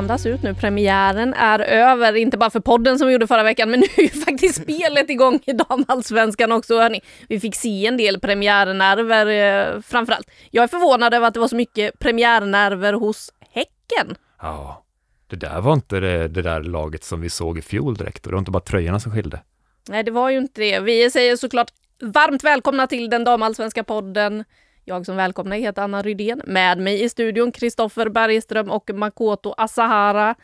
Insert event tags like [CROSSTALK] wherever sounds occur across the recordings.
andas ut nu. Premiären är över, inte bara för podden som vi gjorde förra veckan, men nu är ju faktiskt [LAUGHS] spelet igång i damallsvenskan också. Hörni, vi fick se en del premiärnerver eh, framförallt. Jag är förvånad över att det var så mycket premiärnerver hos Häcken. Ja, det där var inte det, det där laget som vi såg i fjol direkt och det var inte bara tröjorna som skilde. Nej, det var ju inte det. Vi säger såklart varmt välkomna till den damallsvenska podden. Jag som välkomnar heter Anna Rydén. Med mig i studion Kristoffer Bergström och Makoto Asahara.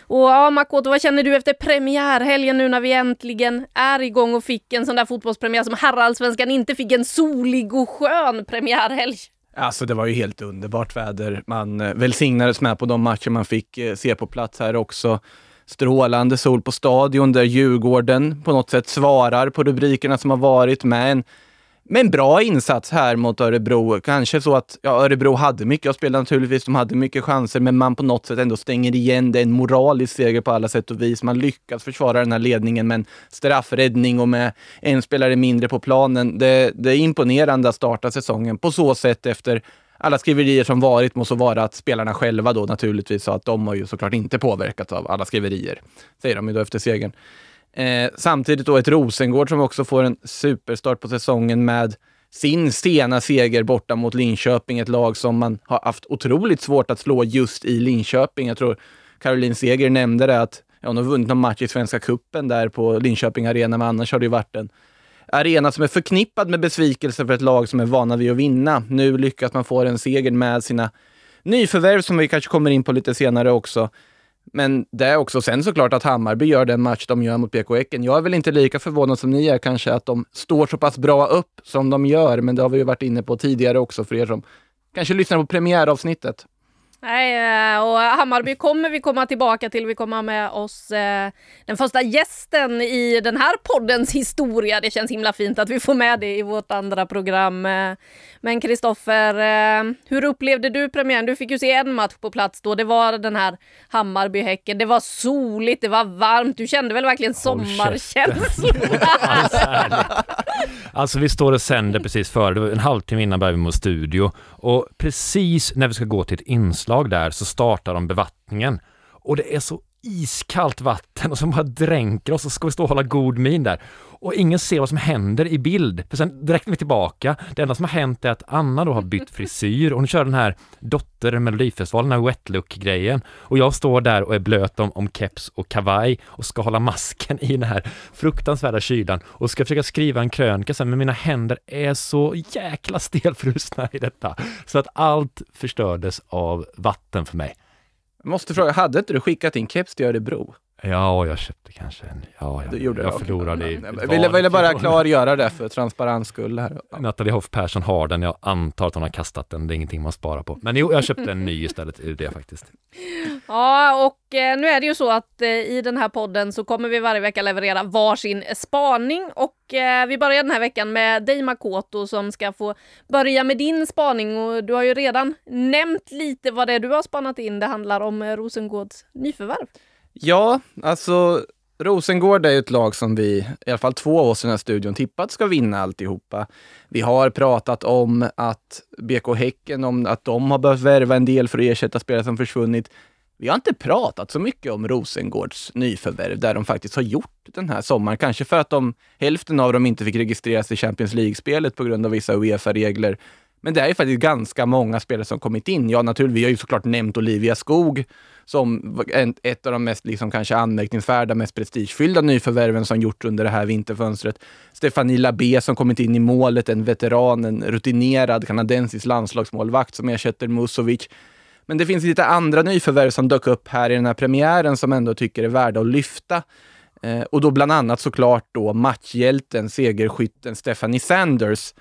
Och ja, Makoto, vad känner du efter premiärhelgen nu när vi äntligen är igång och fick en sån där fotbollspremiär som herrallsvenskan inte fick en solig och skön premiärhelg? Alltså det var ju helt underbart väder. Man eh, välsignades med på de matcher man fick eh, se på plats här också. Strålande sol på stadion där Djurgården på något sätt svarar på rubrikerna som har varit med en men bra insats här mot Örebro. Kanske så att ja, Örebro hade mycket att spela naturligtvis. De hade mycket chanser, men man på något sätt ändå stänger igen. Det är en moralisk seger på alla sätt och vis. Man lyckas försvara den här ledningen med en straffräddning och med en spelare mindre på planen. Det, det är imponerande att starta säsongen på så sätt efter alla skriverier som varit må så vara att spelarna själva då naturligtvis sa att de har ju såklart inte påverkats av alla skriverier. Säger de ju då efter segern. Eh, samtidigt då ett Rosengård som också får en superstart på säsongen med sin sena seger borta mot Linköping, ett lag som man har haft otroligt svårt att slå just i Linköping. Jag tror Caroline Seger nämnde det att ja, hon har vunnit någon match i Svenska Kuppen där på Linköping Arena, men annars har det ju varit en arena som är förknippad med besvikelse för ett lag som är vana vid att vinna. Nu lyckas man få en seger med sina nyförvärv som vi kanske kommer in på lite senare också. Men det är också sen såklart att Hammarby gör den match de gör mot BK Häcken. Jag är väl inte lika förvånad som ni är kanske att de står så pass bra upp som de gör, men det har vi ju varit inne på tidigare också för er som kanske lyssnar på premiäravsnittet. Nej, eh, och Hammarby kommer vi komma tillbaka till. Vi kommer ha med oss eh, den första gästen i den här poddens historia. Det känns himla fint att vi får med det i vårt andra program. Eh, men Kristoffer, hur upplevde du premiären? Du fick ju se en match på plats då. Det var den här Hammarby-Häcken. Det var soligt, det var varmt. Du kände väl verkligen sommarkänslan? [LAUGHS] alltså vi står och sänder precis före, en halvtimme innan börjar vi mot studio och precis när vi ska gå till ett inslag där så startar de bevattningen. Och det är så iskallt vatten och som bara dränker oss och så ska vi stå och hålla god min där. Och ingen ser vad som händer i bild. För sen direkt när vi är tillbaka, det enda som har hänt är att Anna då har bytt frisyr och hon kör den här Dotter Melodifestivalen, den här wet look-grejen. Och jag står där och är blöt om, om keps och kavaj och ska hålla masken i den här fruktansvärda kylan och ska försöka skriva en krönika sen, men mina händer är så jäkla stelfrusna i detta. Så att allt förstördes av vatten för mig. Jag måste fråga, hade inte du skickat in keps till Örebro? Ja, jag köpte kanske en. Ja, jag, gjorde jag förlorade i Jag ville, ville bara klargöra det för transparens skull. Här. [LAUGHS] Nathalie Hoff Persson har den. Jag antar att hon har kastat den. Det är ingenting man sparar på. Men jo, jag köpte en ny istället ur det faktiskt. [LAUGHS] Ja, och eh, nu är det ju så att eh, i den här podden så kommer vi varje vecka leverera varsin spaning och eh, vi börjar den här veckan med dig Makoto som ska få börja med din spaning och du har ju redan nämnt lite vad det är du har spanat in. Det handlar om Rosengårds nyförvärv. Ja, alltså Rosengård är ett lag som vi, i alla fall två av oss i den här studion, tippat ska vinna alltihopa. Vi har pratat om att BK Häcken, om att de har behövt värva en del för att ersätta spelare som försvunnit. Vi har inte pratat så mycket om Rosengårds nyförvärv, där de faktiskt har gjort den här sommaren. Kanske för att de, hälften av dem inte fick registreras i Champions League-spelet på grund av vissa Uefa-regler. Men det är ju faktiskt ganska många spelare som kommit in. Ja, naturligtvis, vi har ju såklart nämnt Olivia Skog som ett av de mest liksom, kanske anmärkningsvärda, mest prestigefyllda nyförvärven som gjorts under det här vinterfönstret. Stefanie Labé som kommit in i målet, en veteran, en rutinerad kanadensisk landslagsmålvakt som ersätter Musovic. Men det finns lite andra nyförvärv som dök upp här i den här premiären som ändå tycker är värda att lyfta. Eh, och då bland annat såklart då matchhjälten, segerskytten Stephanie Sanders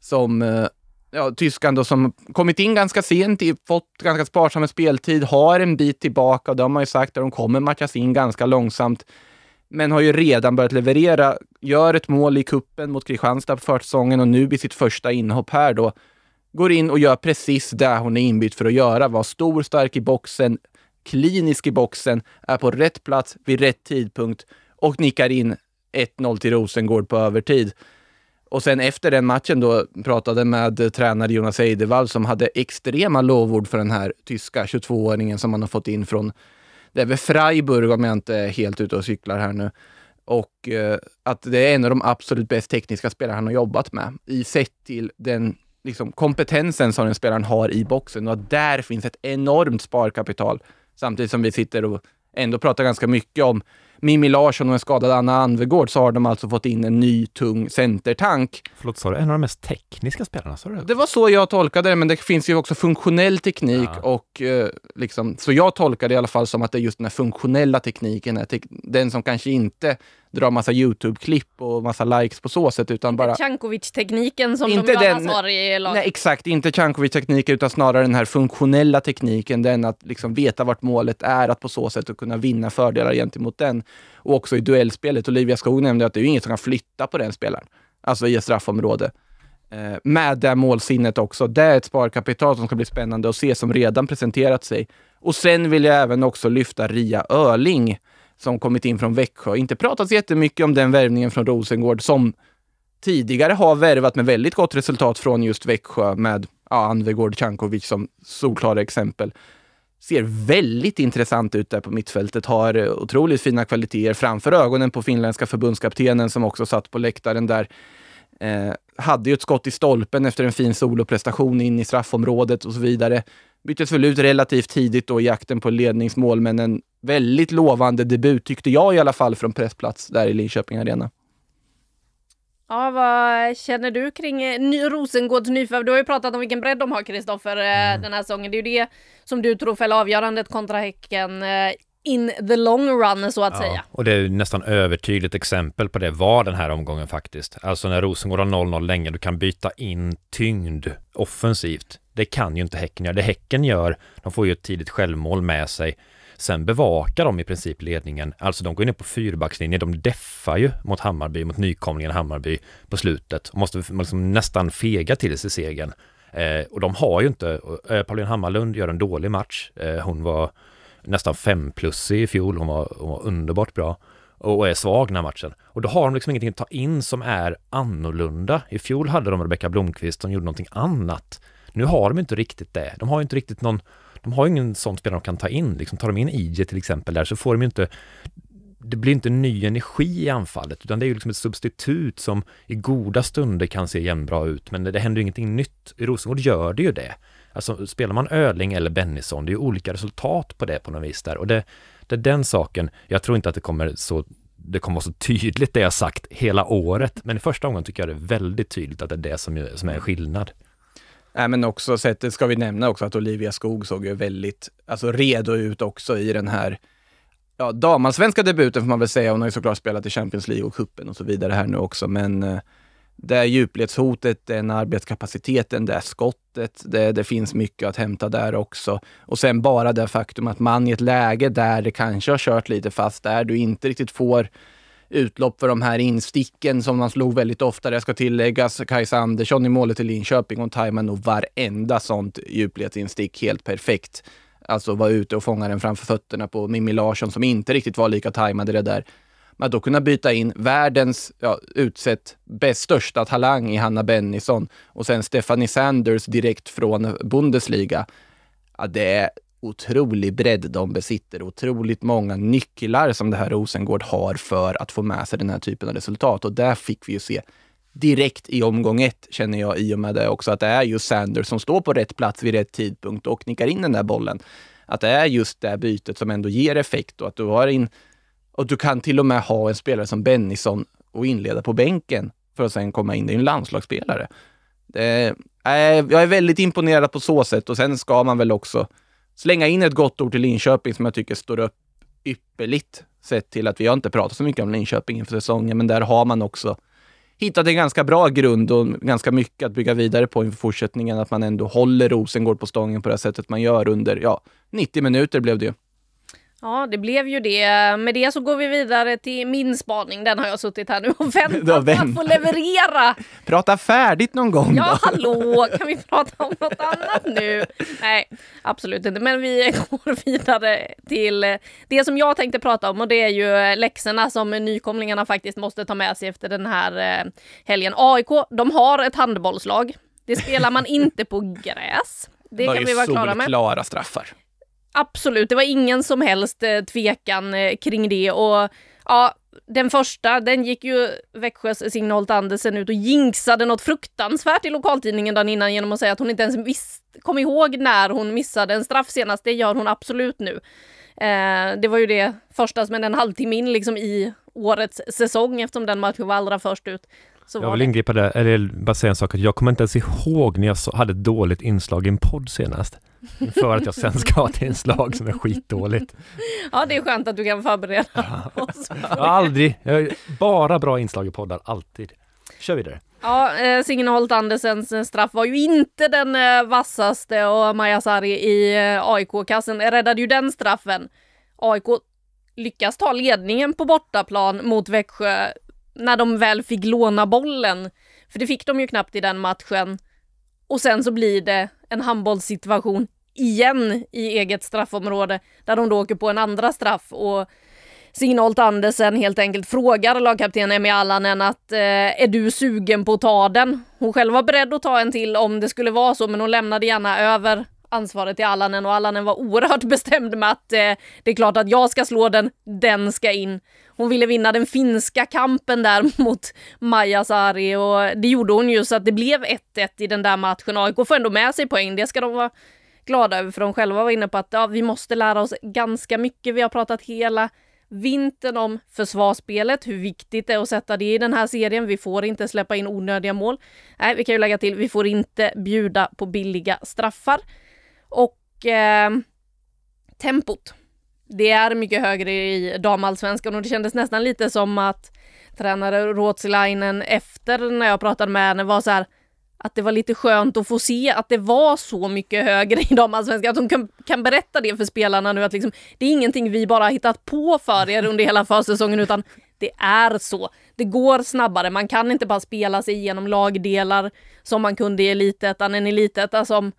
som eh, ja, tyskan då som kommit in ganska sent, fått ganska sparsam speltid, har en bit tillbaka och det har man ju sagt att de kommer matchas in ganska långsamt. Men har ju redan börjat leverera, gör ett mål i kuppen mot Kristianstad på försäsongen och nu vid sitt första inhopp här då går in och gör precis det hon är inbytt för att göra. Var stor, stark i boxen, klinisk i boxen, är på rätt plats vid rätt tidpunkt och nickar in 1-0 till Rosengård på övertid. Och sen efter den matchen då pratade med tränare Jonas Eidevall som hade extrema lovord för den här tyska 22-åringen som man har fått in från, det är väl Freiburg om jag inte är helt ute och cyklar här nu. Och eh, att det är en av de absolut bäst tekniska spelare han har jobbat med i sett till den liksom, kompetensen som den spelaren har i boxen och att där finns ett enormt sparkapital. Samtidigt som vi sitter och ändå pratar ganska mycket om Mimmi Larsson och en skadad Anna Anvegård så har de alltså fått in en ny tung centertank. Förlåt, sa du en av de mest tekniska spelarna? Sa du det? Det var så jag tolkade det, men det finns ju också funktionell teknik Ja. och eh, liksom, så jag tolkar det i alla fall som att det är just den här funktionella tekniken, är den som kanske inte drar massa YouTube-klipp och massa likes på så sätt, utan bara Cankovic-tekniken som Inte de den- har i laget. Nej, exakt. Inte Cankovic-tekniken, utan snarare den här funktionella tekniken. Den att liksom veta vart målet är, att på så sätt att kunna vinna fördelar gentemot den. Och också i duellspelet. Olivia Skog nämnde att det är ju inget som kan flytta på den spelaren. Alltså i ett straffområde. Eh, med det målsinnet också. Det är ett sparkapital som ska bli spännande att se, som redan presenterat sig. Och sen vill jag även också lyfta Ria Öling, som kommit in från Växjö. Inte pratats jättemycket om den värvningen från Rosengård, som tidigare har värvat med väldigt gott resultat från just Växjö med ja, Anvegård, Cankovic som solklara exempel. Ser väldigt intressant ut där på mittfältet, har eh, otroligt fina kvaliteter framför ögonen på finländska förbundskaptenen som också satt på läktaren där. Eh, hade ju ett skott i stolpen efter en fin soloprestation in i straffområdet och så vidare. Byttes väl ut relativt tidigt då i jakten på ledningsmål, men en väldigt lovande debut tyckte jag i alla fall från pressplats där i Linköping Arena. Ja, vad känner du kring eh, ny, Rosengårds nyförvärv? Du har ju pratat om vilken bredd de har, Kristoffer, mm. den här säsongen. Det är ju det som du tror fäller avgörandet kontra Häcken eh, in the long run, så att säga. Och det är ju nästan övertydligt exempel på det var den här omgången faktiskt. Alltså när Rosengård har 0-0 länge, du kan byta in tyngd offensivt. Det kan ju inte Häcken göra. Det Häcken gör, de får ju ett tidigt självmål med sig. Sen bevakar de i princip ledningen. Alltså de går ner på fyrbackslinjen. De deffar ju mot Hammarby, mot nykomlingen Hammarby på slutet. Och måste liksom nästan fega till sig segern. Eh, och de har ju inte, eh, Pauline Hammarlund gör en dålig match. Eh, hon var nästan fem plus i fjol. Hon var, hon var underbart bra och är svag den här matchen. Och då har de liksom ingenting att ta in som är annorlunda. I fjol hade de Rebecka Blomqvist som gjorde någonting annat. Nu har de inte riktigt det. De har inte riktigt någon, de har ingen sån spelare de kan ta in. Liksom, tar de in IJ till exempel där så får de ju inte det blir inte ny energi i anfallet, utan det är ju liksom ett substitut som i goda stunder kan se jämnbra ut, men det, det händer ju ingenting nytt. I Rosengård gör det ju det. Alltså spelar man Öling eller Bennison, det är ju olika resultat på det på något vis där. Och det, det är den saken, jag tror inte att det kommer så det kommer vara så tydligt det jag sagt hela året, men i första omgången tycker jag det är väldigt tydligt att det är det som, som är skillnad. Nej, men också sättet ska vi nämna också att Olivia Skog såg ju väldigt alltså, redo ut också i den här ja, damallsvenska debuten får man väl säga. Hon har ju såklart spelat i Champions League och cupen och så vidare här nu också, men eh, det är djupledshotet, den arbetskapaciteten, det är skottet, det, det finns mycket att hämta där också. Och sen bara det faktum att man i ett läge där det kanske har kört lite fast, där du inte riktigt får utlopp för de här insticken som man slog väldigt ofta. Det ska tilläggas Kajsa Andersson i målet i Linköping. Hon tajmar nog varenda sånt djupledsinstick helt perfekt. Alltså vara ute och fånga den framför fötterna på Mimmi Larsson som inte riktigt var lika tajmade det där. Men att då kunna byta in världens ja, utsett bäst största talang i Hanna Bennison och sen Stephanie Sanders direkt från Bundesliga. Ja, det är otrolig bredd de besitter. Otroligt många nycklar som det här Rosengård har för att få med sig den här typen av resultat. Och där fick vi ju se direkt i omgång ett, känner jag i och med det också, att det är just Sanders som står på rätt plats vid rätt tidpunkt och nickar in den där bollen. Att det är just det bytet som ändå ger effekt och att du har in och du kan till och med ha en spelare som Bennison och inleda på bänken för att sen komma in. Det är en landslagsspelare. Det är, jag är väldigt imponerad på så sätt och sen ska man väl också slänga in ett gott ord till Linköping som jag tycker står upp ypperligt sett till att vi har inte pratat så mycket om Linköping inför säsongen, men där har man också hittat en ganska bra grund och ganska mycket att bygga vidare på inför fortsättningen. Att man ändå håller Rosengård på stången på det sättet man gör under, ja, 90 minuter blev det ju. Ja, det blev ju det. Med det så går vi vidare till min spaning. Den har jag suttit här nu och väntat på att få leverera. Prata färdigt någon gång Ja, då. hallå, kan vi prata om något annat nu? Nej, absolut inte. Men vi går vidare till det som jag tänkte prata om och det är ju läxorna som nykomlingarna faktiskt måste ta med sig efter den här eh, helgen. AIK, de har ett handbollslag. Det spelar man inte på gräs. Det var kan ju vi vara klara med. solklara straffar. Absolut, det var ingen som helst eh, tvekan eh, kring det och ja, den första, den gick ju Växjös Signe Holt Andersen ut och jinxade något fruktansvärt i lokaltidningen dagen innan genom att säga att hon inte ens visst, kom ihåg när hon missade en straff senast. Det gör hon absolut nu. Eh, det var ju det första som hände en halvtimme in liksom i årets säsong eftersom den matchen var allra först ut. Så Jag vill det. ingripa där, eller bara säga en sak, att jag kommer inte ens ihåg när jag hade ett dåligt inslag i en podd senast. För att jag sen ska ha ett inslag som är skitdåligt. [LAUGHS] Ja, det är skönt att du kan förbereda oss. Jag har aldrig, jag bara bra inslag i poddar, alltid. Kör vidare. Ja, eh, Signe Holt Andersens eh, straff var ju inte den eh, vassaste och Maja Sarri i eh, AIK-kassen räddade ju den straffen. AIK lyckas ta ledningen på bortaplan mot Växjö när de väl fick låna bollen. För det fick de ju knappt i den matchen. Och sen så blir det en handbollssituation igen i eget straffområde där de då åker på en andra straff och Signolt Andersen helt enkelt frågar lagkapten Emmy Allanen att eh, är du sugen på att ta den? Hon själv var beredd att ta en till om det skulle vara så, men hon lämnade gärna över ansvaret till Allanen och Allanen var oerhört [LAUGHS] bestämd med att eh, det är klart att jag ska slå den, den ska in. Hon ville vinna den finska kampen där [LAUGHS] mot Maja Sari och det gjorde hon ju så att det blev 1-1 i den där matchen. AIK får ändå med sig poäng, det ska de vara glada över för de själva var inne på att ja, vi måste lära oss ganska mycket. Vi har pratat hela vintern om försvarsspelet, hur viktigt det är att sätta det i den här serien. Vi får inte släppa in onödiga mål. Nej, vi kan ju lägga till, vi får inte bjuda på billiga straffar. Och eh, tempot. Det är mycket högre i damallsvenskan och det kändes nästan lite som att tränare Ruotsilainen efter när jag pratade med henne var så här att det var lite skönt att få se att det var så mycket högre i damallsvenskan. Att hon kan, kan berätta det för spelarna nu att liksom, det är ingenting vi bara har hittat på för er under hela försäsongen utan det är så. Det går snabbare. Man kan inte bara spela sig igenom lagdelar som man kunde i elitettan. En elitettan som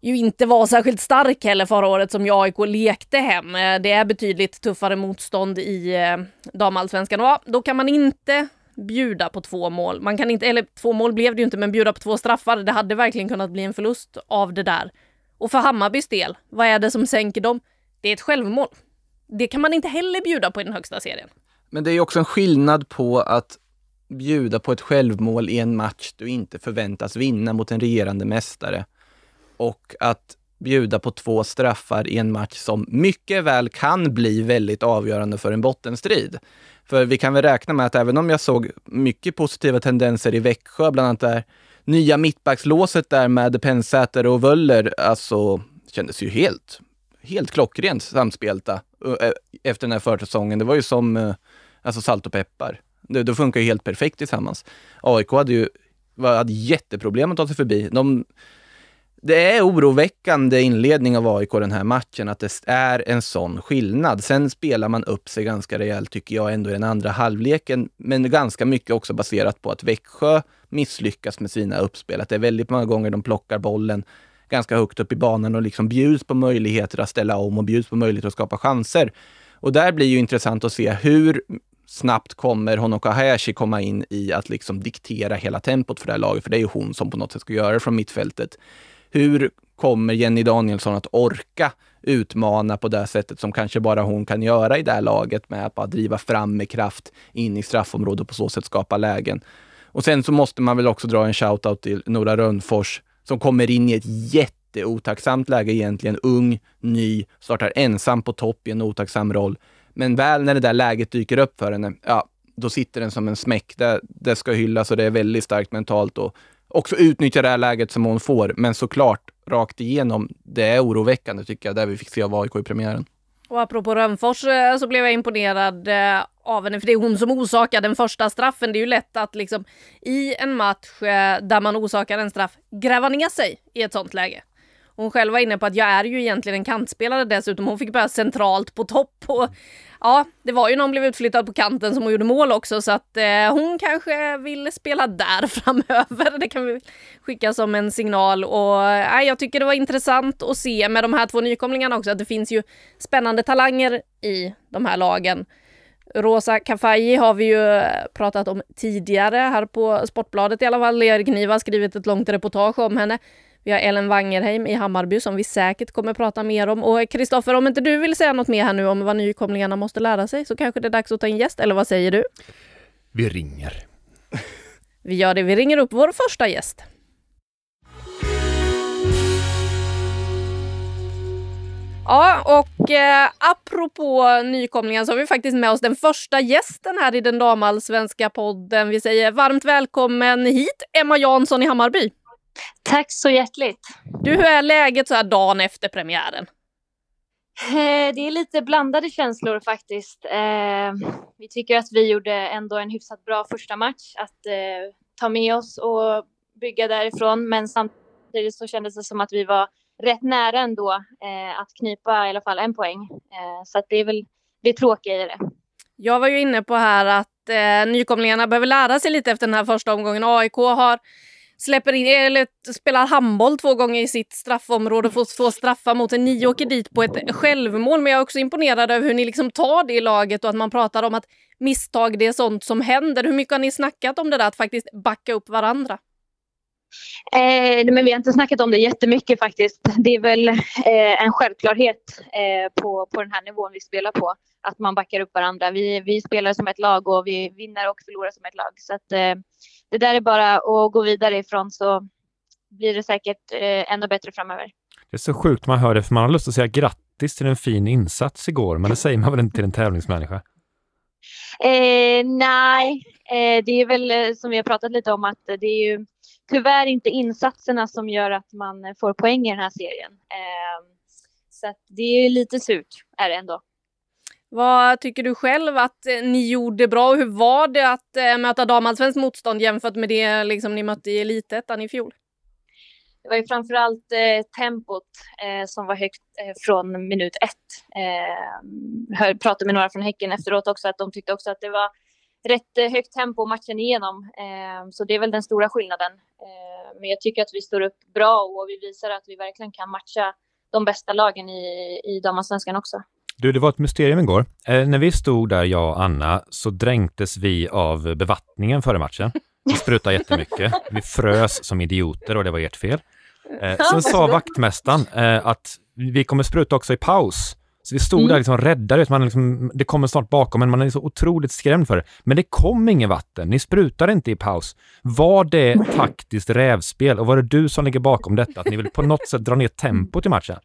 ju inte var särskilt stark heller förra året som AIK lekte hem. Eh, det är betydligt tuffare motstånd i eh, damallsvenskan. Och ja, då kan man inte bjuda på två mål. Man kan inte, eller två mål blev det ju inte, men bjuda på två straffar. Det hade verkligen kunnat bli en förlust av det där. Och för Hammarbys del, vad är det som sänker dem? Det är ett självmål. Det kan man inte heller bjuda på i den högsta serien. Men det är ju också en skillnad på att bjuda på ett självmål i en match du inte förväntas vinna mot en regerande mästare och att bjuda på två straffar i en match som mycket väl kan bli väldigt avgörande för en bottenstrid. För vi kan väl räkna med att även om jag såg mycket positiva tendenser i Växjö, bland annat där nya mittbackslåset där med Pensäter och Wöller, alltså kändes ju helt, helt klockrent samspelta efter den här försäsongen. Det var ju som eh, alltså salt och peppar. Det, det funkar ju helt perfekt tillsammans. AIK hade ju hade jätteproblem att ta sig förbi. De, det är oroväckande inledning av AIK den här matchen, att det är en sån skillnad. Sen spelar man upp sig ganska rejält, tycker jag, ändå i den andra halvleken. Men ganska mycket också baserat på att Växjö misslyckas med sina uppspel. Att det är väldigt många gånger de plockar bollen ganska högt upp i banan och liksom bjuds på möjligheter att ställa om och bjuds på möjligheter att skapa chanser. Och där blir ju intressant att se hur snabbt kommer Honoka Hayashi komma in i att liksom diktera hela tempot för det här laget, för det är ju hon som på något sätt ska göra det från mittfältet. Hur kommer Jenny Danielsson att orka utmana på det sättet som kanske bara hon kan göra i det här laget med att bara driva fram med kraft in i straffområdet och på så sätt skapa lägen. Och sen så måste man väl också dra en shout-out till Nora Rönnfors som kommer in i ett jätteotacksamt läge egentligen. Ung, ny, startar ensam på topp i en otacksam roll. Men väl när det där läget dyker upp för henne, ja, då sitter den som en smäck. Det, det ska hyllas och det är väldigt starkt mentalt och också utnyttja det här läget som hon får. Men såklart, rakt igenom, det är oroväckande tycker jag, där vi fick se av AIK i premiären. Och apropå Rönnfors eh, så blev jag imponerad eh, av henne, för det är hon som orsakar den första straffen. Det är ju lätt att liksom i en match eh, där man orsakar en straff gräva ner sig i ett sånt läge. hon själv var inne på att jag är ju egentligen en kantspelare dessutom. Hon fick börja centralt på topp. Och, ja, det var ju när hon blev utflyttad på kanten som hon gjorde mål också så att eh, hon kanske vill spela där [LAUGHS] framöver. Det kan vi skicka som en signal och eh, jag tycker det var intressant att se med de här två nykomlingarna också att det finns ju spännande talanger i de här lagen. Rosa Kafaji har vi ju eh, pratat om tidigare här på Sportbladet i alla fall. Lerkniva har skrivit ett långt reportage om henne. Vi har Ellen Wangerheim i Hammarby som vi säkert kommer prata mer om. Och Kristoffer, om inte du vill säga något mer här nu om vad nykomlingarna måste lära sig så kanske det är dags att ta in gäst, eller vad säger du? Vi ringer. [LAUGHS] Vi gör det, vi ringer upp vår första gäst. Ja, och eh, apropå nykomlingar så har vi faktiskt med oss den första gästen här i den damallsvenska podden. Vi säger varmt välkommen hit, Emma Jansson i Hammarby. Tack så hjärtligt. Du, hur är läget så här dagen efter premiären? Eh, det är lite blandade känslor faktiskt. Eh, vi tycker att vi gjorde ändå en hyfsat bra första match att eh, ta med oss och bygga därifrån. Men samtidigt så kändes det som att vi var rätt nära ändå att knipa i alla fall en poäng. Så att det är väl det tråkiga i det. Jag var ju inne på här att eh, nykomlingarna behöver lära sig lite efter den här första omgången. AIK har släpper in, eller spelar handboll två gånger i sitt straffområde och får två straffar mot en. Ni åker dit på ett självmål, men jag är också imponerad över hur ni liksom tar det i laget och att man pratar om att misstag, det är sånt som händer. Hur mycket har ni snackat om det där att faktiskt backa upp varandra? Eh, men vi har inte snackat om det jättemycket faktiskt. Det är väl eh, en självklarhet eh, på, på den här nivån vi spelar på. Att man backar upp varandra. Vi, vi spelar som ett lag och vi vinner och förlorar som ett lag. Så att, eh, det där är bara att gå vidare ifrån så blir det säkert eh, ännu bättre framöver. Det är så sjukt man hör det, för man har lust att säga grattis till en fin insats igår, men det säger man väl inte till en tävlingsmänniska? Eh, nej, det är väl som vi har pratat lite om att det är ju tyvärr inte insatserna som gör att man får poäng i den här serien. Eh, så det är lite surt, är det ändå. Vad tycker du själv att eh, ni gjorde bra? Hur var det att äh, möta damallsvenskt motstånd jämfört med det liksom, ni mötte i elitettan i fjol? Det var ju framförallt eh, tempot eh, som var högt eh, från minut ett. Eh, hör, pratade med några från Häcken efteråt också att de tyckte också att det var rätt eh, högt tempo matchen igenom. Eh, så det är väl den stora skillnaden. men jag tycker att vi står upp bra och vi visar att vi verkligen kan matcha de bästa lagen i, i damallsvenskan också. Du, det var ett mysterium igår. Eh, när vi stod där, jag och Anna, så dränktes vi av bevattningen före matchen. Vi sprutade jättemycket. Vi frös som idioter och det var ert fel. Eh, sen sa vaktmästaren eh, att vi kommer spruta också i paus. Så vi stod mm. där liksom rädda, man liksom, det kommer snart bakom en, man är så otroligt skrämd för det. Men det kom inget vatten, ni sprutade inte i paus. Var det taktiskt rävspel och var det du som ligger bakom detta? Att ni vill på något sätt dra ner tempot i matchen?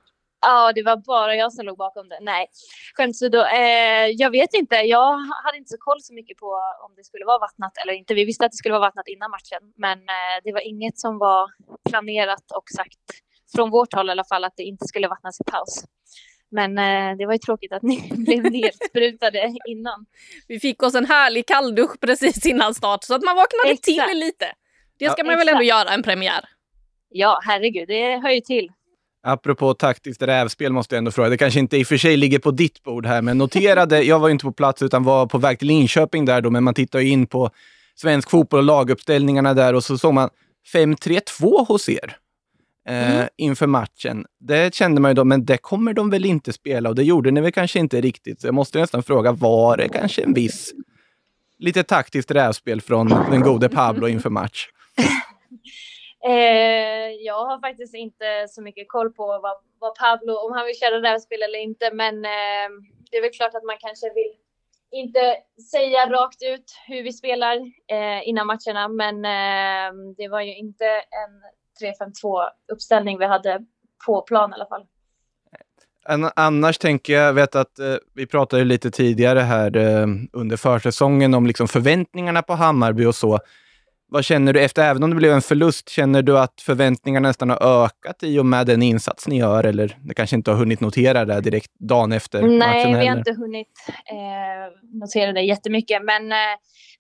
Ja, det var bara jag som låg bakom det. Nej, skämt åsido. Eh, jag vet inte. Jag hade inte så koll så mycket på om det skulle vara vattnat eller inte. Vi visste att det skulle vara vattnat innan matchen, men eh, det var inget som var planerat och sagt från vårt håll i alla fall att det inte skulle vattnas i paus. Men eh, det var ju tråkigt att ni [LAUGHS] blev nedsprutade innan. Vi fick oss en härlig kalldusch precis innan start så att man vaknade exakt. till lite. Det ska ja, man exakt. väl ändå göra en premiär? Ja, herregud, det hör ju till. Apropå taktiskt rävspel måste jag ändå fråga. Det kanske inte i och för sig ligger på ditt bord här, men noterade, jag var ju inte på plats utan var på väg till Linköping där då, men man tittar ju in på svensk fotboll och laguppställningarna där och så såg man 5-3-2 hos er eh, mm. inför matchen. Det kände man ju då, men det kommer de väl inte spela och det gjorde ni väl kanske inte riktigt. Så jag måste nästan fråga, var det kanske en viss lite taktiskt rävspel från den gode Pablo inför match? [LAUGHS] Eh, jag har faktiskt inte så mycket koll på vad, vad Pablo, om han vill köra rävspel eller inte, men eh, det är väl klart att man kanske vill inte säga rakt ut hur vi spelar eh, innan matcherna, men eh, det var ju inte en 3-5-2 uppställning vi hade på plan i alla fall. Annars tänker jag, vet att eh, vi pratade lite tidigare här eh, under försäsongen om liksom förväntningarna på Hammarby och så. Vad känner du efter, även om det blev en förlust, känner du att förväntningarna nästan har ökat i och med den insats ni gör? Eller det kanske inte har hunnit notera det direkt dagen efter Nej, matchen? Nej, vi har inte hunnit eh, notera det jättemycket. Men eh,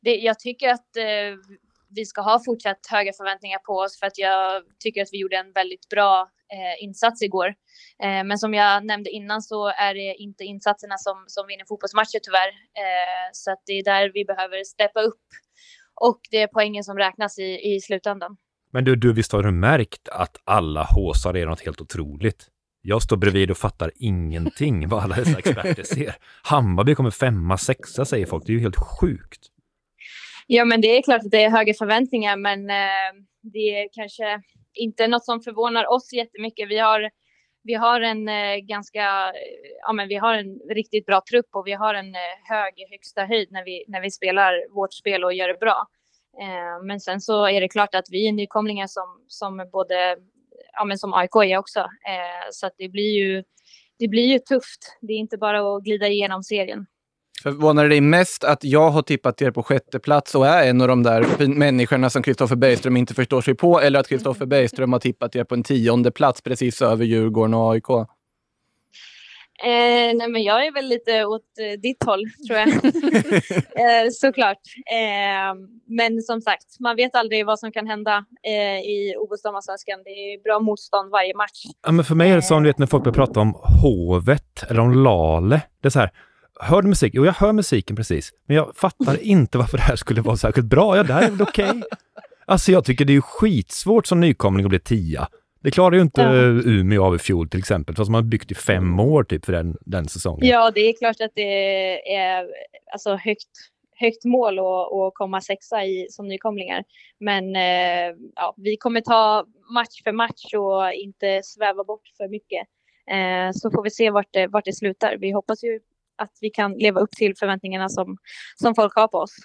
det, jag tycker att eh, vi ska ha fortsatt höga förväntningar på oss för att jag tycker att vi gjorde en väldigt bra eh, insats igår. Eh, men som jag nämnde innan så är det inte insatserna som, som vinner fotbollsmatcher tyvärr. Eh, så att det är där vi behöver steppa upp och det är poängen som räknas i, i slutändan. Men du, du, visst har du märkt att alla håsar är något helt otroligt? Jag står bredvid och fattar ingenting vad alla dessa experter ser. Hammarby kommer femma, sexa säger folk. Det är ju helt sjukt. Ja, men det är klart att det är höga förväntningar, men eh, det är kanske inte något som förvånar oss jättemycket. Vi har, vi har en eh, ganska, ja men vi har en riktigt bra trupp och vi har en eh, hög högsta höjd när vi, när vi spelar vårt spel och gör det bra. Eh, men sen så är det klart att vi är nykomlingar som, som både, ja men som AIK är också. Eh, så att det blir ju, det blir ju tufft. Det är inte bara att glida igenom serien. Förvånar det dig mest att jag har tippat er på sjätte plats och är en av de där människorna som Kristoffer Bergström inte förstår sig på, eller att Kristoffer Bergström har tippat er på en tionde plats precis över Djurgården och AIK? Eh, nej, men jag är väl lite åt eh, ditt håll, tror jag. [LAUGHS] eh, såklart. Eh, men som sagt, man vet aldrig vad som kan hända eh, i OS-damallsvenskan. Det är bra motstånd varje match. Ja, men för mig är det som vet, när folk börjar prata om hovet eller om Lale. Det är så här, hör du musik? Jo, jag hör musiken precis. Men jag fattar inte varför det här skulle vara särskilt bra. Ja, det här är väl okej. Okay. Alltså jag tycker det är skitsvårt som nykomling att bli tia. Det klarar ju inte ja. Umeå av i fjol till exempel, fast man har byggt i fem år typ för den, den säsongen. Ja, det är klart att det är alltså högt, högt mål att komma sexa i som nykomlingar. Men eh, ja, vi kommer ta match för match och inte sväva bort för mycket. Eh, så får vi se vart det, vart det slutar. Vi hoppas ju att vi kan leva upp till förväntningarna som, som folk har på oss.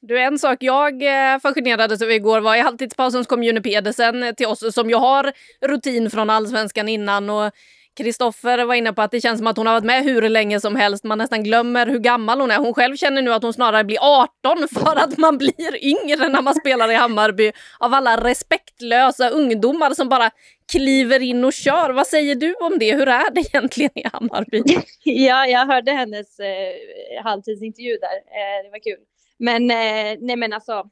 Du, en sak jag eh, fascinerades över igår var i halvtidspausen så kom June Pedersen till oss som ju har rutin från allsvenskan innan och Kristoffer var inne på att det känns som att hon har varit med hur länge som helst. Man nästan glömmer hur gammal hon är. Hon själv känner nu att hon snarare blir 18 [LAUGHS] för att man blir yngre när man spelar i Hammarby av alla respektlösa ungdomar som bara kliver in och kör. Vad säger du om det? Hur är det egentligen i Hammarby? [LAUGHS] ja, jag hörde hennes eh, halvtidsintervju där. Eh, det var kul. Men eh, nej, men alltså,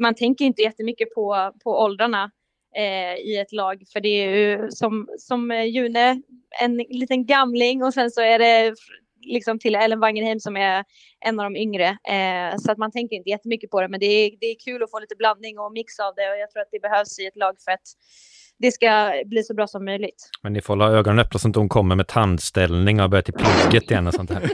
man tänker inte jättemycket på, på åldrarna i ett lag, för det är ju som, som eh, June, en liten gamling och sen så är det liksom till Ellen Wangenheim som är en av de yngre. Eh, så att man tänker inte jättemycket på det, men det är, det är kul att få lite blandning och mix av det och jag tror att det behövs i ett lag för att det ska bli så bra som möjligt. Men ni får hålla ögonen öppna så att hon kommer med tandställning och börjar till plugget igen och sånt här. [LAUGHS]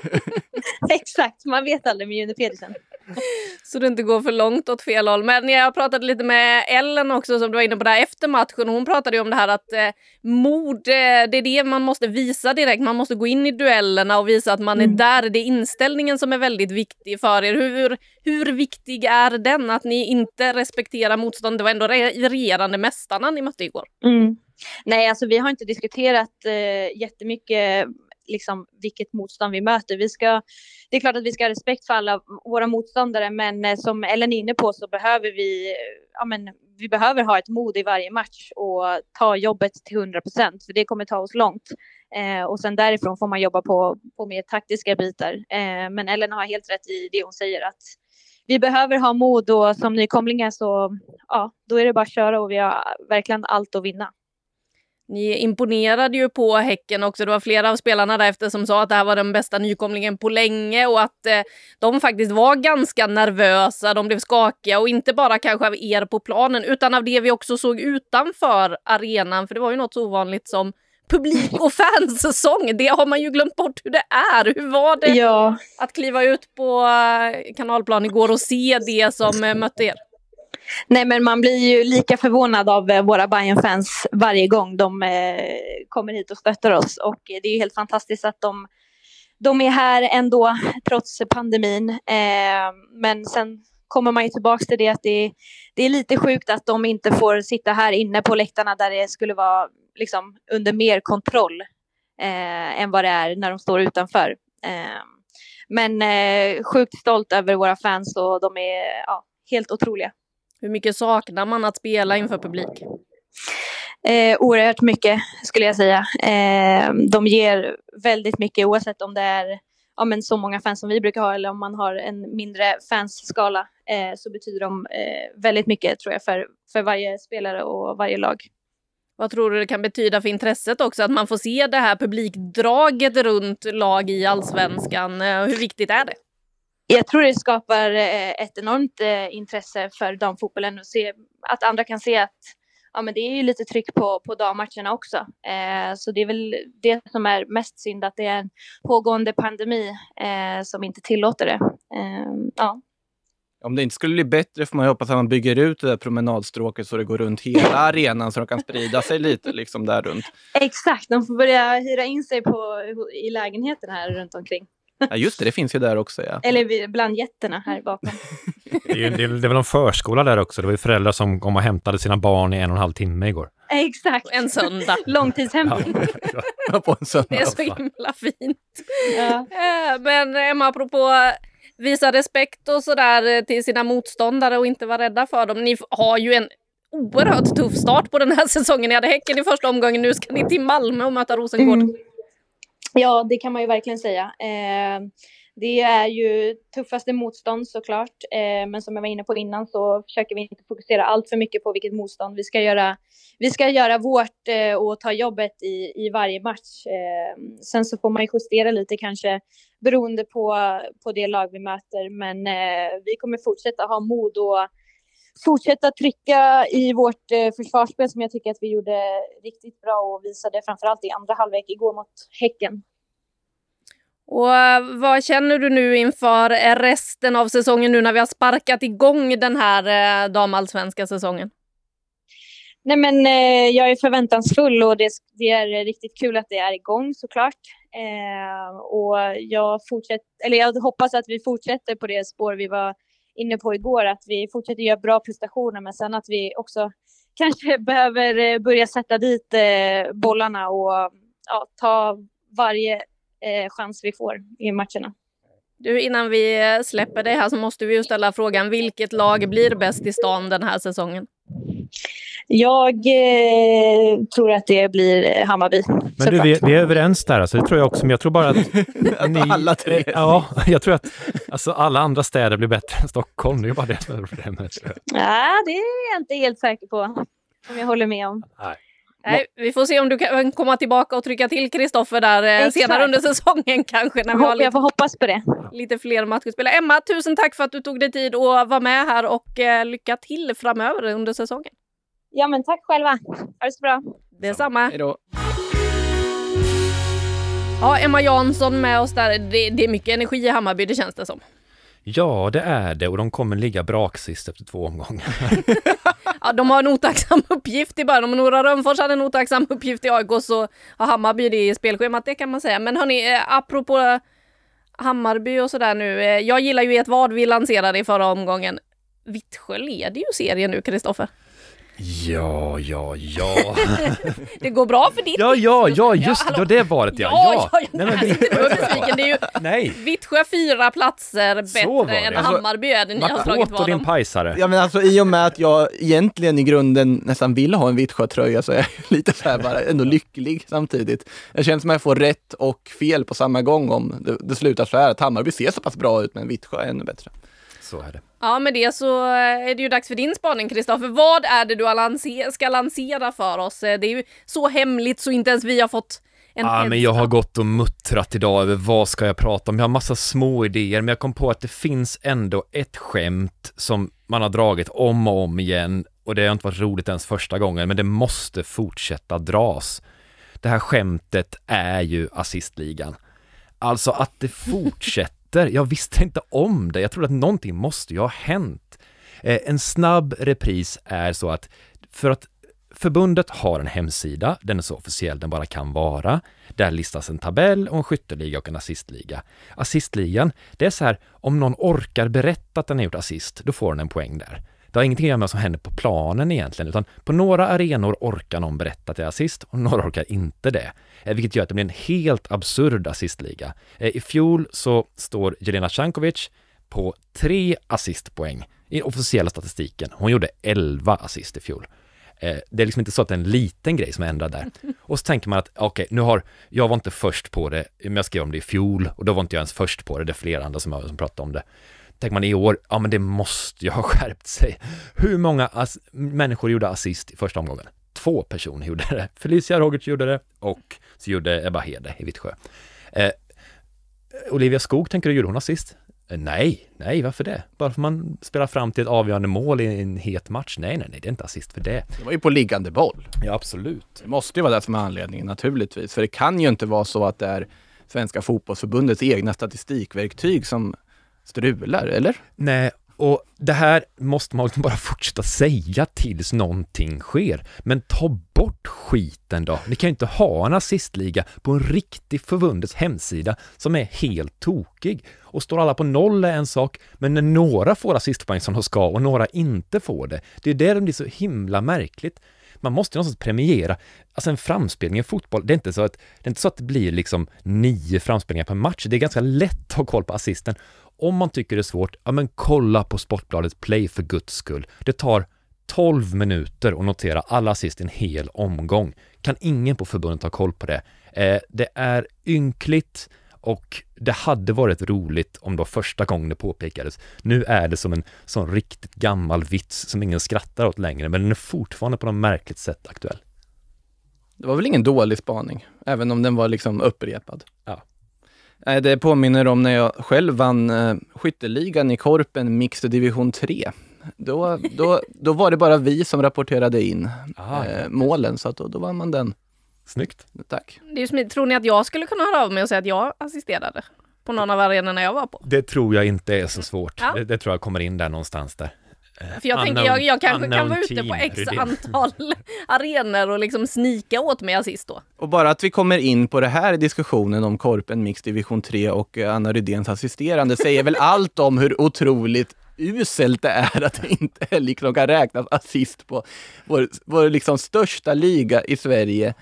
[LAUGHS] Exakt, man vet aldrig med June Pedersen. [LAUGHS] Så det inte går för långt åt fel håll. Men jag pratade lite med Ellen också som du var inne på där efter matchen. Hon pratade ju om det här att eh, mod, eh, det är det man måste visa direkt. Man måste gå in i duellerna och visa att man mm. är där. Det är inställningen som är väldigt viktig för er. Hur, hur viktig är den? Att ni inte respekterar motstånd? Det var ändå regerande mästarna ni mötte igår. Mm. Nej, alltså vi har inte diskuterat eh, jättemycket liksom, vilket motstånd vi möter. Vi ska, det är klart att vi ska ha respekt för alla våra motståndare, men eh, som Ellen är inne på så behöver vi, ja, men, vi behöver ha ett mod i varje match och ta jobbet till 100 procent, för det kommer ta oss långt. Eh, och sen därifrån får man jobba på, på mer taktiska bitar. Eh, men Ellen har helt rätt i det hon säger att vi behöver ha mod och som nykomlingar så ja, då är det bara att köra och vi har verkligen allt att vinna. Ni imponerade ju på Häcken också. Det var flera av spelarna därefter som sa att det här var den bästa nykomlingen på länge och att eh, de faktiskt var ganska nervösa. De blev skakiga och inte bara kanske av er på planen utan av det vi också såg utanför arenan. För det var ju något så ovanligt som publik och [LAUGHS] fansäsong. Det har man ju glömt bort hur det är. Hur var det ja. att kliva ut på eh, kanalplan igår och se det som eh, mötte er? Nej, men man blir ju lika förvånad av eh, våra bayern fans varje gång de eh, kommer hit och stöttar oss. Och eh, det är ju helt fantastiskt att de, de är här ändå, trots pandemin. Eh, men sen kommer man ju tillbaka till det att det, det är lite sjukt att de inte får sitta här inne på läktarna där det skulle vara liksom, under mer kontroll eh, än vad det är när de står utanför. Eh, men sjukt stolt över våra fans och de är ja, helt otroliga. Hur mycket saknar man att spela inför publik? Eh, oerhört mycket skulle jag säga. Eh, de ger väldigt mycket oavsett om det är ja, men så många fans som vi brukar ha eller om man har en mindre fansskala eh, så betyder de eh, väldigt mycket tror jag för, för varje spelare och varje lag. Vad tror du det kan betyda för intresset också att man får se det här publikdraget runt lag i allsvenskan? Eh, hur viktigt är det? Jag tror det skapar eh, ett enormt eh, intresse för damfotbollen och se att andra kan se att ja, men det är ju lite tryck på, på dammatcherna också. Eh, så det är väl det som är mest synd, att det är en pågående pandemi eh, som inte tillåter det. Eh, ja. Om det inte skulle bli bättre får man hoppas att man bygger ut det där promenadstråket så det går runt hela [LAUGHS] arenan så de kan sprida sig lite liksom där runt. Exakt, de får börja hyra in sig på, i lägenheten här runt omkring. [LAUGHS] Ja, just det, det finns ju där också. Ja. Eller bland jätterna här bakom. Det är, det, är, det är väl en förskola där också. Det var ju föräldrar som kom och hämtade sina barn i en och en halv timme igår. Exakt. En söndag. [LAUGHS] Långtidshämtning. [LAUGHS] Ja, på en söndag. Det är så himla fint. Ja. Eh, Men Emma, apropå visa respekt och sådär till sina motståndare och inte vara rädda för dem. Ni har ju en oerhört tuff start på den här säsongen. Ni hade Häcken i första omgången, nu ska ni till Malmö och möta Rosengård. Mm. Ja, det kan man ju verkligen säga. Eh, det är ju tuffaste motstånd såklart, eh, men som jag var inne på innan så försöker vi inte fokusera allt för mycket på vilket motstånd vi ska göra. Vi ska göra vårt eh, och ta jobbet i, i varje match. Eh, sen så får man ju justera lite kanske beroende på, på det lag vi möter, men eh, vi kommer fortsätta ha mod och fortsätta trycka i vårt eh, försvarsspel som jag tycker att vi gjorde riktigt bra och visade framförallt i andra halvlek igår mot Häcken. Och eh, vad känner du nu inför resten av säsongen nu när vi har sparkat igång den här eh, damallsvenska säsongen? Nej men eh, jag är förväntansfull och det, det är riktigt kul att det är igång såklart. Eh, och jag, fortsätter, eller jag hoppas att vi fortsätter på det spår vi var inne på igår, att vi fortsätter göra bra prestationer men sen att vi också [LAUGHS] kanske behöver eh, börja sätta dit eh, bollarna och ja, ta varje eh, chans vi får i matcherna. Du, innan vi eh, släpper dig här så måste vi ju ställa frågan, vilket lag blir bäst i stan den här säsongen? Jag eh, tror att det blir Hammarby. Men du, vi, vi är överens där, alltså, det tror jag också, men jag tror bara att [LAUGHS] ni... Alla tre. Ja, jag tror att alltså, alla andra städer blir bättre än Stockholm, det är bara det som är problemet. Ja, det är jag inte helt säker på. Om jag håller med om. Nej. Nej, vi får se om du kan komma tillbaka och trycka till Kristoffer där eh, Exakt. senare under säsongen kanske när vi har Jag lite, får hoppas på det. lite fler matcher att spela. Emma, tusen tack för att du tog dig tid att vara med här och eh, lycka till framöver under säsongen. Ja, men tack själva. Ha det så bra. Detsamma. Hej då. Ja, Emma Jansson med oss där. Det, det är mycket energi i Hammarby, det känns det som. Ja, det är det och de kommer ligga braksist efter två omgångar. [LAUGHS] Ja, de har en otacksam uppgift i början. Om Nora Rönnfors hade en otacksam uppgift i AIK så har Hammarby det i spelschemat, det kan man säga. Men hörni, eh, apropå Hammarby och sådär nu. eh, Jag gillar ju ett vad vi lanserade i förra omgången. Vittsjö leder ju serien nu, Kristoffer. Ja, ja, ja. [LAUGHS] Det går bra för ditt Ja, ja, ja, just hallå. det, det var det ja. Ja, ja, ja, Nej, men. Det är ju [LAUGHS] nej. Vittsjö fyra platser bättre än Alltså, Hammarby är det ni har slagit Makoto vad din pajsare. Ja, men alltså, I och med att jag egentligen i grunden nästan vill ha en Vittsjö-tröja så är jag lite så här bara ändå lycklig samtidigt. Jag känner som att jag får rätt och fel på samma gång om det, det slutar så här att Hammarby ser så pass bra ut men Vittsjö är ännu bättre. Så är det. Ja, med det så är det ju dags för din spaning, Kristoffer. Vad är det du ska lansera för oss? Eh, Det är ju så hemligt så inte ens vi har fått en Ja, heads men jag har gått och muttrat idag över vad ska jag prata om. Jag har massa små idéer, men jag kom på att det finns ändå ett skämt som man har dragit om och om igen och det har inte varit roligt ens första gången, men det måste fortsätta dras. Det här skämtet är ju assistligan. Alltså att det [LAUGHS] fortsätter. Jag visste inte om det. Jag trodde att någonting måste ju ha hänt. Eh, en snabb repris är så att för att Förbundet har en hemsida, den är så officiell den bara kan vara. Där listas en tabell och en skytteliga och en assistliga. Assistligan, det är så här, om någon orkar berätta att den har gjort assist, då får den en poäng där. Det har ingenting att göra med vad som händer på planen egentligen, utan på några arenor orkar någon berätta att det är assist och några orkar inte det. Eh, Vilket gör att det blir en helt absurd assistliga. Eh, I fjol så står Jelena Cankovic på tre assistpoäng i officiella statistiken. Hon gjorde 11 assist i fjol. Eh, det är liksom inte så att det är en liten grej som är ändrad där. [LAUGHS] Och så tänker man att okej, nu har, jag var inte först på det, men jag skrev om det i fjol och då var inte jag ens först på det, det är flera andra som, som pratade om det. Tänker man i år, ja men det måste ju ha [LAUGHS] skärpt sig. Hur många människor gjorde assist i första omgången? två personer gjorde det. [LAUGHS] Felicia Rogic gjorde det och så gjorde Ebba Hede i Vittsjö. Eh, Olivia Skog, tänker du, gjorde hon assist? Eh, nej, nej, varför det? Bara för man spelar fram till ett avgörande mål i en het match? Nej, nej, nej, det är inte assist för det. Det var ju på liggande boll. Ja, absolut. Det måste ju vara det som är anledningen naturligtvis. För det kan ju inte vara så att det är Svenska fotbollsförbundets egna statistikverktyg som strular, eller? Nej, och det här måste man liksom bara fortsätta säga tills någonting sker. Men ta bort skiten då. Ni kan ju inte ha en assistliga på en riktig förbundets hemsida som är helt tokig. Och står alla på noll är en sak, men när några får assistpoäng som de ska och några inte får det, det är det som blir så himla märkligt. Man måste ju någonstans premiera, alltså en framspelning i fotboll, det är inte så att det, är inte så att det blir liksom nio framspelningar per match, det är ganska lätt att ha koll på assisten om man tycker det är svårt, ja men kolla på Sportbladets Play för guds skull. Det tar 12 minuter att notera alla assist i en hel omgång. Kan ingen på förbundet ha koll på det? Eh, det är ynkligt och det hade varit roligt om det var första gången det påpekades. Nu är det som en sån riktigt gammal vits som ingen skrattar åt längre, men den är fortfarande på något märkligt sätt aktuell. Det var väl ingen dålig spaning, även om den var liksom upprepad. Ja. Nej, det påminner om när jag själv vann eh, skytteligan i Korpen Mixed Division 3. Då, då, då var det bara vi som rapporterade in Aha, eh, målen, så att då, då vann man den. Snyggt. Tack. Det är smidigt. Tror ni att jag skulle kunna höra av mig och säga att jag assisterade på någon av arenorna jag var på? Det tror jag inte är så svårt. Ja. Det, det, tror jag kommer in där någonstans där. För jag tänker, jag, jag kanske kan vara ute på x antal [LAUGHS] arenor och liksom snika åt mig assist då. Och bara att vi kommer in på det här diskussionen om Korpen Mix Division 3 och eh, Anna Rydéns assisterande säger väl [LAUGHS] allt om hur otroligt uselt det är att det inte liksom kan räknas assist på vår, vår liksom största liga i Sverige.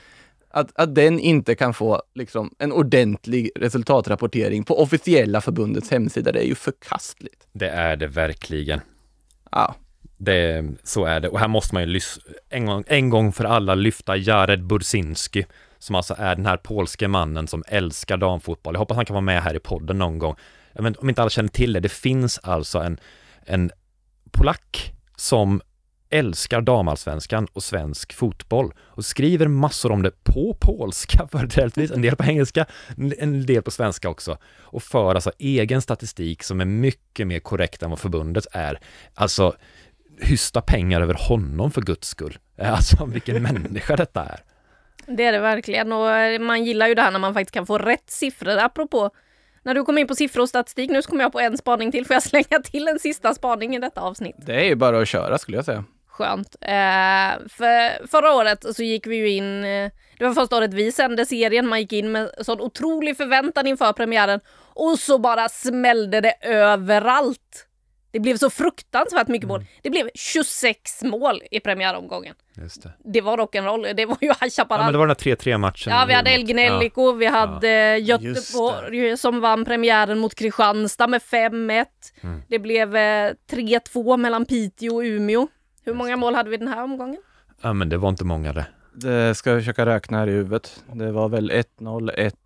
Att, att den inte kan få liksom en ordentlig resultatrapportering på officiella förbundets hemsida, det är ju förkastligt. Det är det verkligen. Ja. Det, så är det. Och här måste man ju en gång, en gång för alla lyfta Jared Bursinski, som alltså är den här polske mannen som älskar damfotboll. Jag hoppas han kan vara med här i podden någon gång. Jag vet, om inte alla känner till det, det finns alltså en, en polack som älskar damallsvenskan och svensk fotboll och skriver massor om det på polska [LAUGHS] företrädesvis, en del på engelska, en del på svenska också och för alltså egen statistik som är mycket mer korrekt än vad förbundet är. Alltså, hysta pengar över honom för guds skull. [LAUGHS] Alltså vilken människa detta är. Det är det verkligen och man gillar ju det här när man faktiskt kan få rätt siffror. Apropå när du kom in på siffror och statistik, nu så kommer jag på en spaning till. Får jag slänga till en sista spaning i detta avsnitt? Det är ju bara att köra skulle jag säga. Skönt. Eh, för förra året så gick vi ju in, eh, det var första året vi sände serien, man gick in med sån otrolig förväntan inför premiären och så bara smällde det överallt. Det blev så fruktansvärt mycket mål. Mm. Det blev 26 mål i premiäromgången. Just det. det var rock'n'roll. Det var ju High Chaparral. Ja, men det var den här 3-3 matchen. Ja, vi hade El Gnellico, ja. vi hade ja. Göteborg som vann premiären mot Kristianstad med 5-1. Mm. Det blev eh, 3-2 mellan Piteå och Umeå. Hur många mål hade vi den här omgången? Ja, men det var inte många det. Det ska jag försöka räkna här i huvudet. Det var väl 1-0,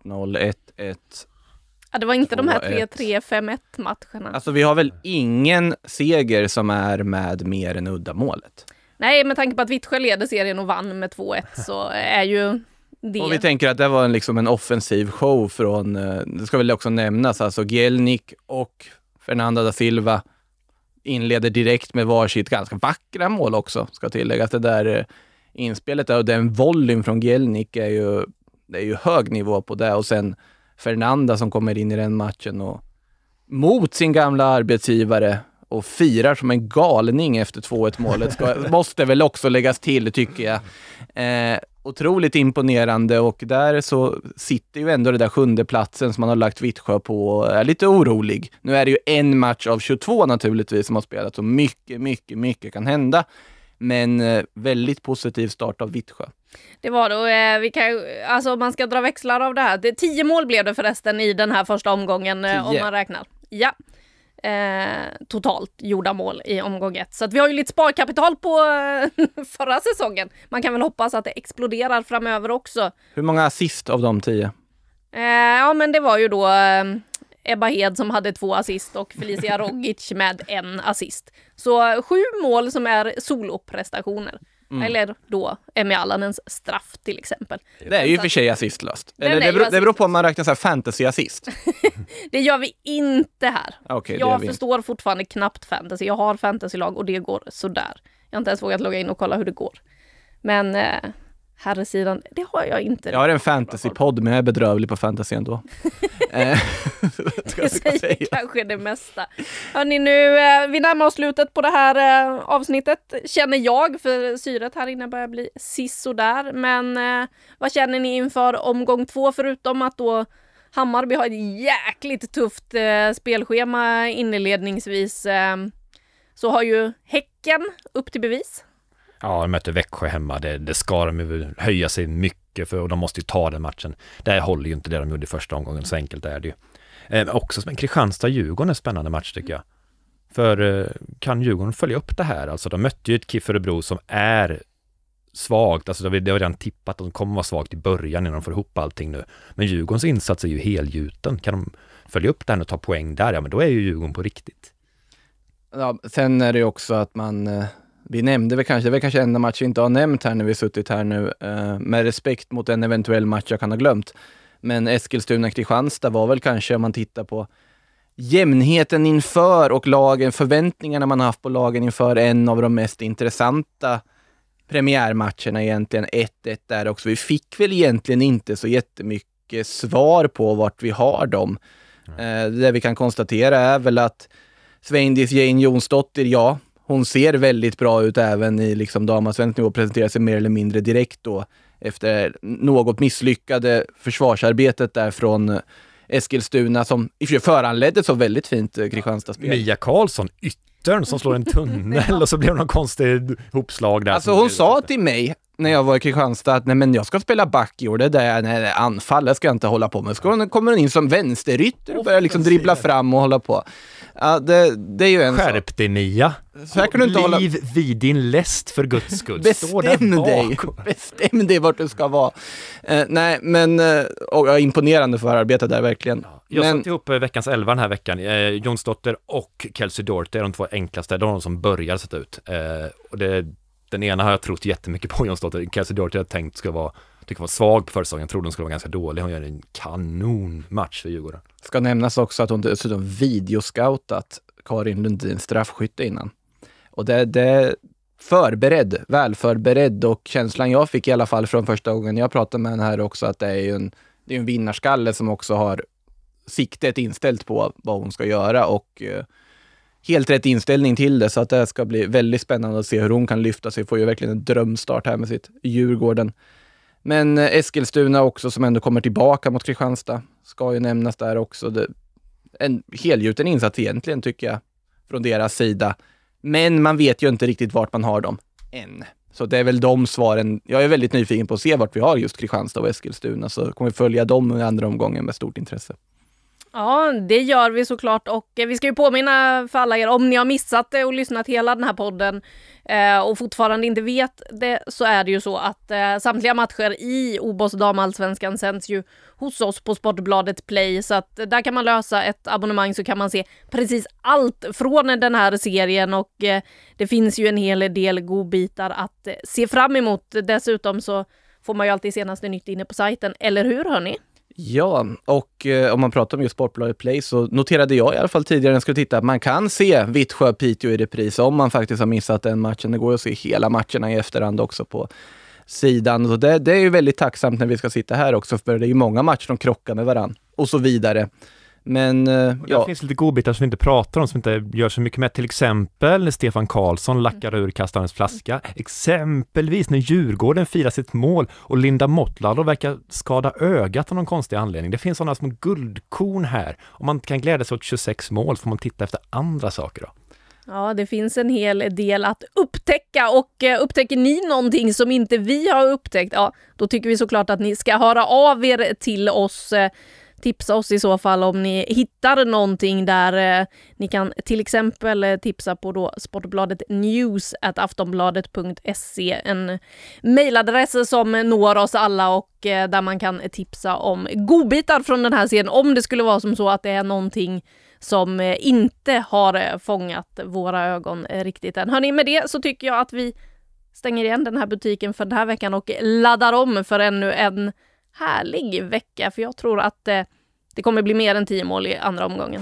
1-0, 1-1. Ja, det var inte 2, de här 3-3, 5-1 matcherna. Alltså vi har väl ingen seger som är med mer än uddamålet? Nej, med tanke på att Vittsjö leder serien och vann med 2-1 så är ju det. Och vi tänker att det var en, liksom en offensiv show från, eh, det ska väl också nämnas, alltså Gielnik och Fernanda da Silva inleder direkt med varsitt ganska vackra mål också, ska tilläggas. Det där eh, inspelet och den volleyn från Gelnik är ju, det är ju hög nivå på det. Och sen Fernanda som kommer in i den matchen och mot sin gamla arbetsgivare och firar som en galning efter 2-1 målet. Ska, [LAUGHS] måste väl också läggas till, tycker jag. Eh, otroligt imponerande och där så sitter ju ändå det där sjunde platsen som man har lagt Vittsjö på och är lite orolig. Nu är det ju en match av 22 naturligtvis som har spelats och mycket, mycket, mycket kan hända. Men eh, väldigt positiv start av Vittsjö. Det var då, eh, vi kan, alltså man ska dra växlar av det här. Det, tio mål blev det förresten i den här första omgången eh, om man räknar. Ja eh, totalt gjorda mål i omgång ett. Så att vi har ju lite sparkapital på eh, [LAUGHS] förra säsongen. Man kan väl hoppas att det exploderar framöver också. Hur många assist av de tio? Eh, ja, men det var ju då eh, Ebba Hed som hade två assist och Felicia [LAUGHS] Rogic med en assist. Så sju mål som är soloprestationer. Mm. Eller då Emmy Allanens straff till exempel. Det är ju i och för sig assistlöst. Eller det beror, det beror på om man räknar så här fantasy-assist. [LAUGHS] Det gör vi inte här. Är jag inte. förstår fortfarande knappt fantasy. Jag har fantasylag och det går sådär. Jag har inte ens vågat logga in och kolla hur det går. Men eh, herrsidan, det har jag inte. Jag har en fantasypodd, men jag är bedrövlig på fantasy ändå. [LAUGHS] Eh, [LAUGHS] Det säger säga. kanske det mesta. Hörni, nu, eh, vi närmar oss slutet på det här eh, avsnittet, känner jag, för syret här inne börjar bli sisådär. Men vad känner ni inför omgång två, förutom att då Hammarby har ett jäkligt tufft spelschema inledningsvis. Så har ju Häcken upp till bevis. Ja, de möter Växjö hemma. Det, det ska de ju höja sig mycket för och de måste ju ta den matchen. Det håller ju inte det de gjorde i första omgången, så enkelt är det ju. Eh, men också som en Kristianstad-Djurgården är en spännande match tycker jag. För eh, kan Djurgården följa upp det här? Alltså de mötte ju ett KIF Örebro som är svagt, alltså det var redan tippat de kommer vara svagt i början innan de får ihop allting nu. Men Djurgårdens insats är ju helgjuten. Kan de följa upp det här och ta poäng där, ja men då är ju Djurgården på riktigt. Ja, sen är det ju också att man, eh, vi nämnde väl kanske, det är kanske enda match vi inte har nämnt här när vi suttit här nu, eh, med respekt mot en eventuell match jag kan ha glömt. Men Eskilstuna-Kristianstad var väl kanske, om man tittar på jämnheten inför och lagen, förväntningarna man haft på lagen inför en av de mest intressanta premiärmatcherna egentligen. 1-1 där också. Vi fick väl egentligen inte så jättemycket svar på vart vi har dem. Eh, det vi kan konstatera är väl att Sveindis Jane Jonsdottir, ja, hon ser väldigt bra ut även i liksom damallsvensk nivå, presenterar sig mer eller mindre direkt då efter något misslyckade försvarsarbetet där från Eskilstuna som i och för sig föranledde så väldigt fint eh, Kristianstadsspel. Mia Karlsson, yttern som slår en [LAUGHS] tunnel och så blev det någon konstig hopslag där. Alltså hon sa till mig när jag var i Kristianstad att nej men jag ska spela back i år, det är där jag, nej, anfall, det ska jag inte hålla på med. Så kommer hon in som vänsterytter och börjar liksom dribbla fram och hålla på. Ja, det, det är ju en sak. Skärp dig Nia! Så här kan du inte hålla... Liv vid din läst för guds skull. Bestäm dig! Bestäm dig vart du ska vara. Eh, nej, men eh, och, ja, imponerande förarbete där verkligen. Jag men, satte ihop eh, veckans elva den här veckan. Eh, Jonsdotter och Kelsey Doherty är de två enklaste. De är de som börjar sätta ut. Eh, och det, den ena har jag trott jättemycket på, Jonsdotter. Kelsey Doherty har jag tänkt ska vara, tycker var svag på försäsongen. Jag trodde hon skulle vara ganska dålig. Hon gör en kanonmatch för Djurgården. ska nämnas också att hon dessutom videoscoutat Karin Lundin straffskytte innan. Och det, det är förberedd, välförberedd och känslan jag fick i alla fall från första gången jag pratade med henne här också att det är ju en, det är en vinnarskalle som också har siktet inställt på vad hon ska göra och eh, helt rätt inställning till det så att det ska bli väldigt spännande att se hur hon kan lyfta sig. Får ju verkligen en drömstart här med sitt Djurgården. Men eh, Eskilstuna också som ändå kommer tillbaka mot Kristianstad ska ju nämnas där också. Det, en helgjuten insats egentligen tycker jag från deras sida. Men man vet ju inte riktigt vart man har dem än. Så det är väl de svaren. Jag är väldigt nyfiken på att se vart vi har just Kristianstad och Eskilstuna, så kommer vi följa dem i andra omgången med stort intresse. Ja, det gör vi såklart och eh, vi ska ju påminna för alla er om ni har missat det och lyssnat hela den här podden eh, och fortfarande inte vet det så är det ju så att eh, samtliga matcher i OBOS damallsvenskan sänds ju hos oss på Sportbladet Play så att eh, där kan man lösa ett abonnemang så kan man se precis allt från den här serien och eh, det finns ju en hel del godbitar att eh, se fram emot. Dessutom så får man ju alltid senaste nytt inne på sajten, eller hur hörni? Ja, och eh, om man pratar om just Sportbladet Play så noterade jag i alla fall tidigare när jag skulle titta att man kan se Vittsjö-Piteå i repris om man faktiskt har missat den matchen. Det går att se hela matcherna i efterhand också på sidan. Så det, det är ju väldigt tacksamt när vi ska sitta här också, för det är ju många matcher som krockar med varandra och så vidare. Men eh, Ja. Det finns lite godbitar som vi inte pratar om, som inte gör så mycket med. Till exempel när Stefan Karlsson lackar ur kastarens flaska. Exempelvis när Djurgården firar sitt mål och Linda Motlalo verkar skada ögat av någon konstig anledning. Det finns sådana små guldkorn här. Om man kan glädja sig åt 26 mål får man titta efter andra saker då. Ja, det finns en hel del att upptäcka och eh, upptäcker ni någonting som inte vi har upptäckt, ja, då tycker vi såklart att ni ska höra av er till oss. Tipsa oss i så fall om ni hittar någonting där. Eh, ni kan till exempel eh, tipsa på då Sportbladet News aftonbladet.se, en mejladress som når oss alla och eh, där man kan tipsa om godbitar från den här serien om det skulle vara som så att det är någonting som eh, inte har eh, fångat våra ögon riktigt än. Hörni, med det så tycker jag att vi stänger igen den här butiken för den här veckan och laddar om för ännu en härlig vecka. För jag tror att eh, det kommer bli mer än tio mål i andra omgången.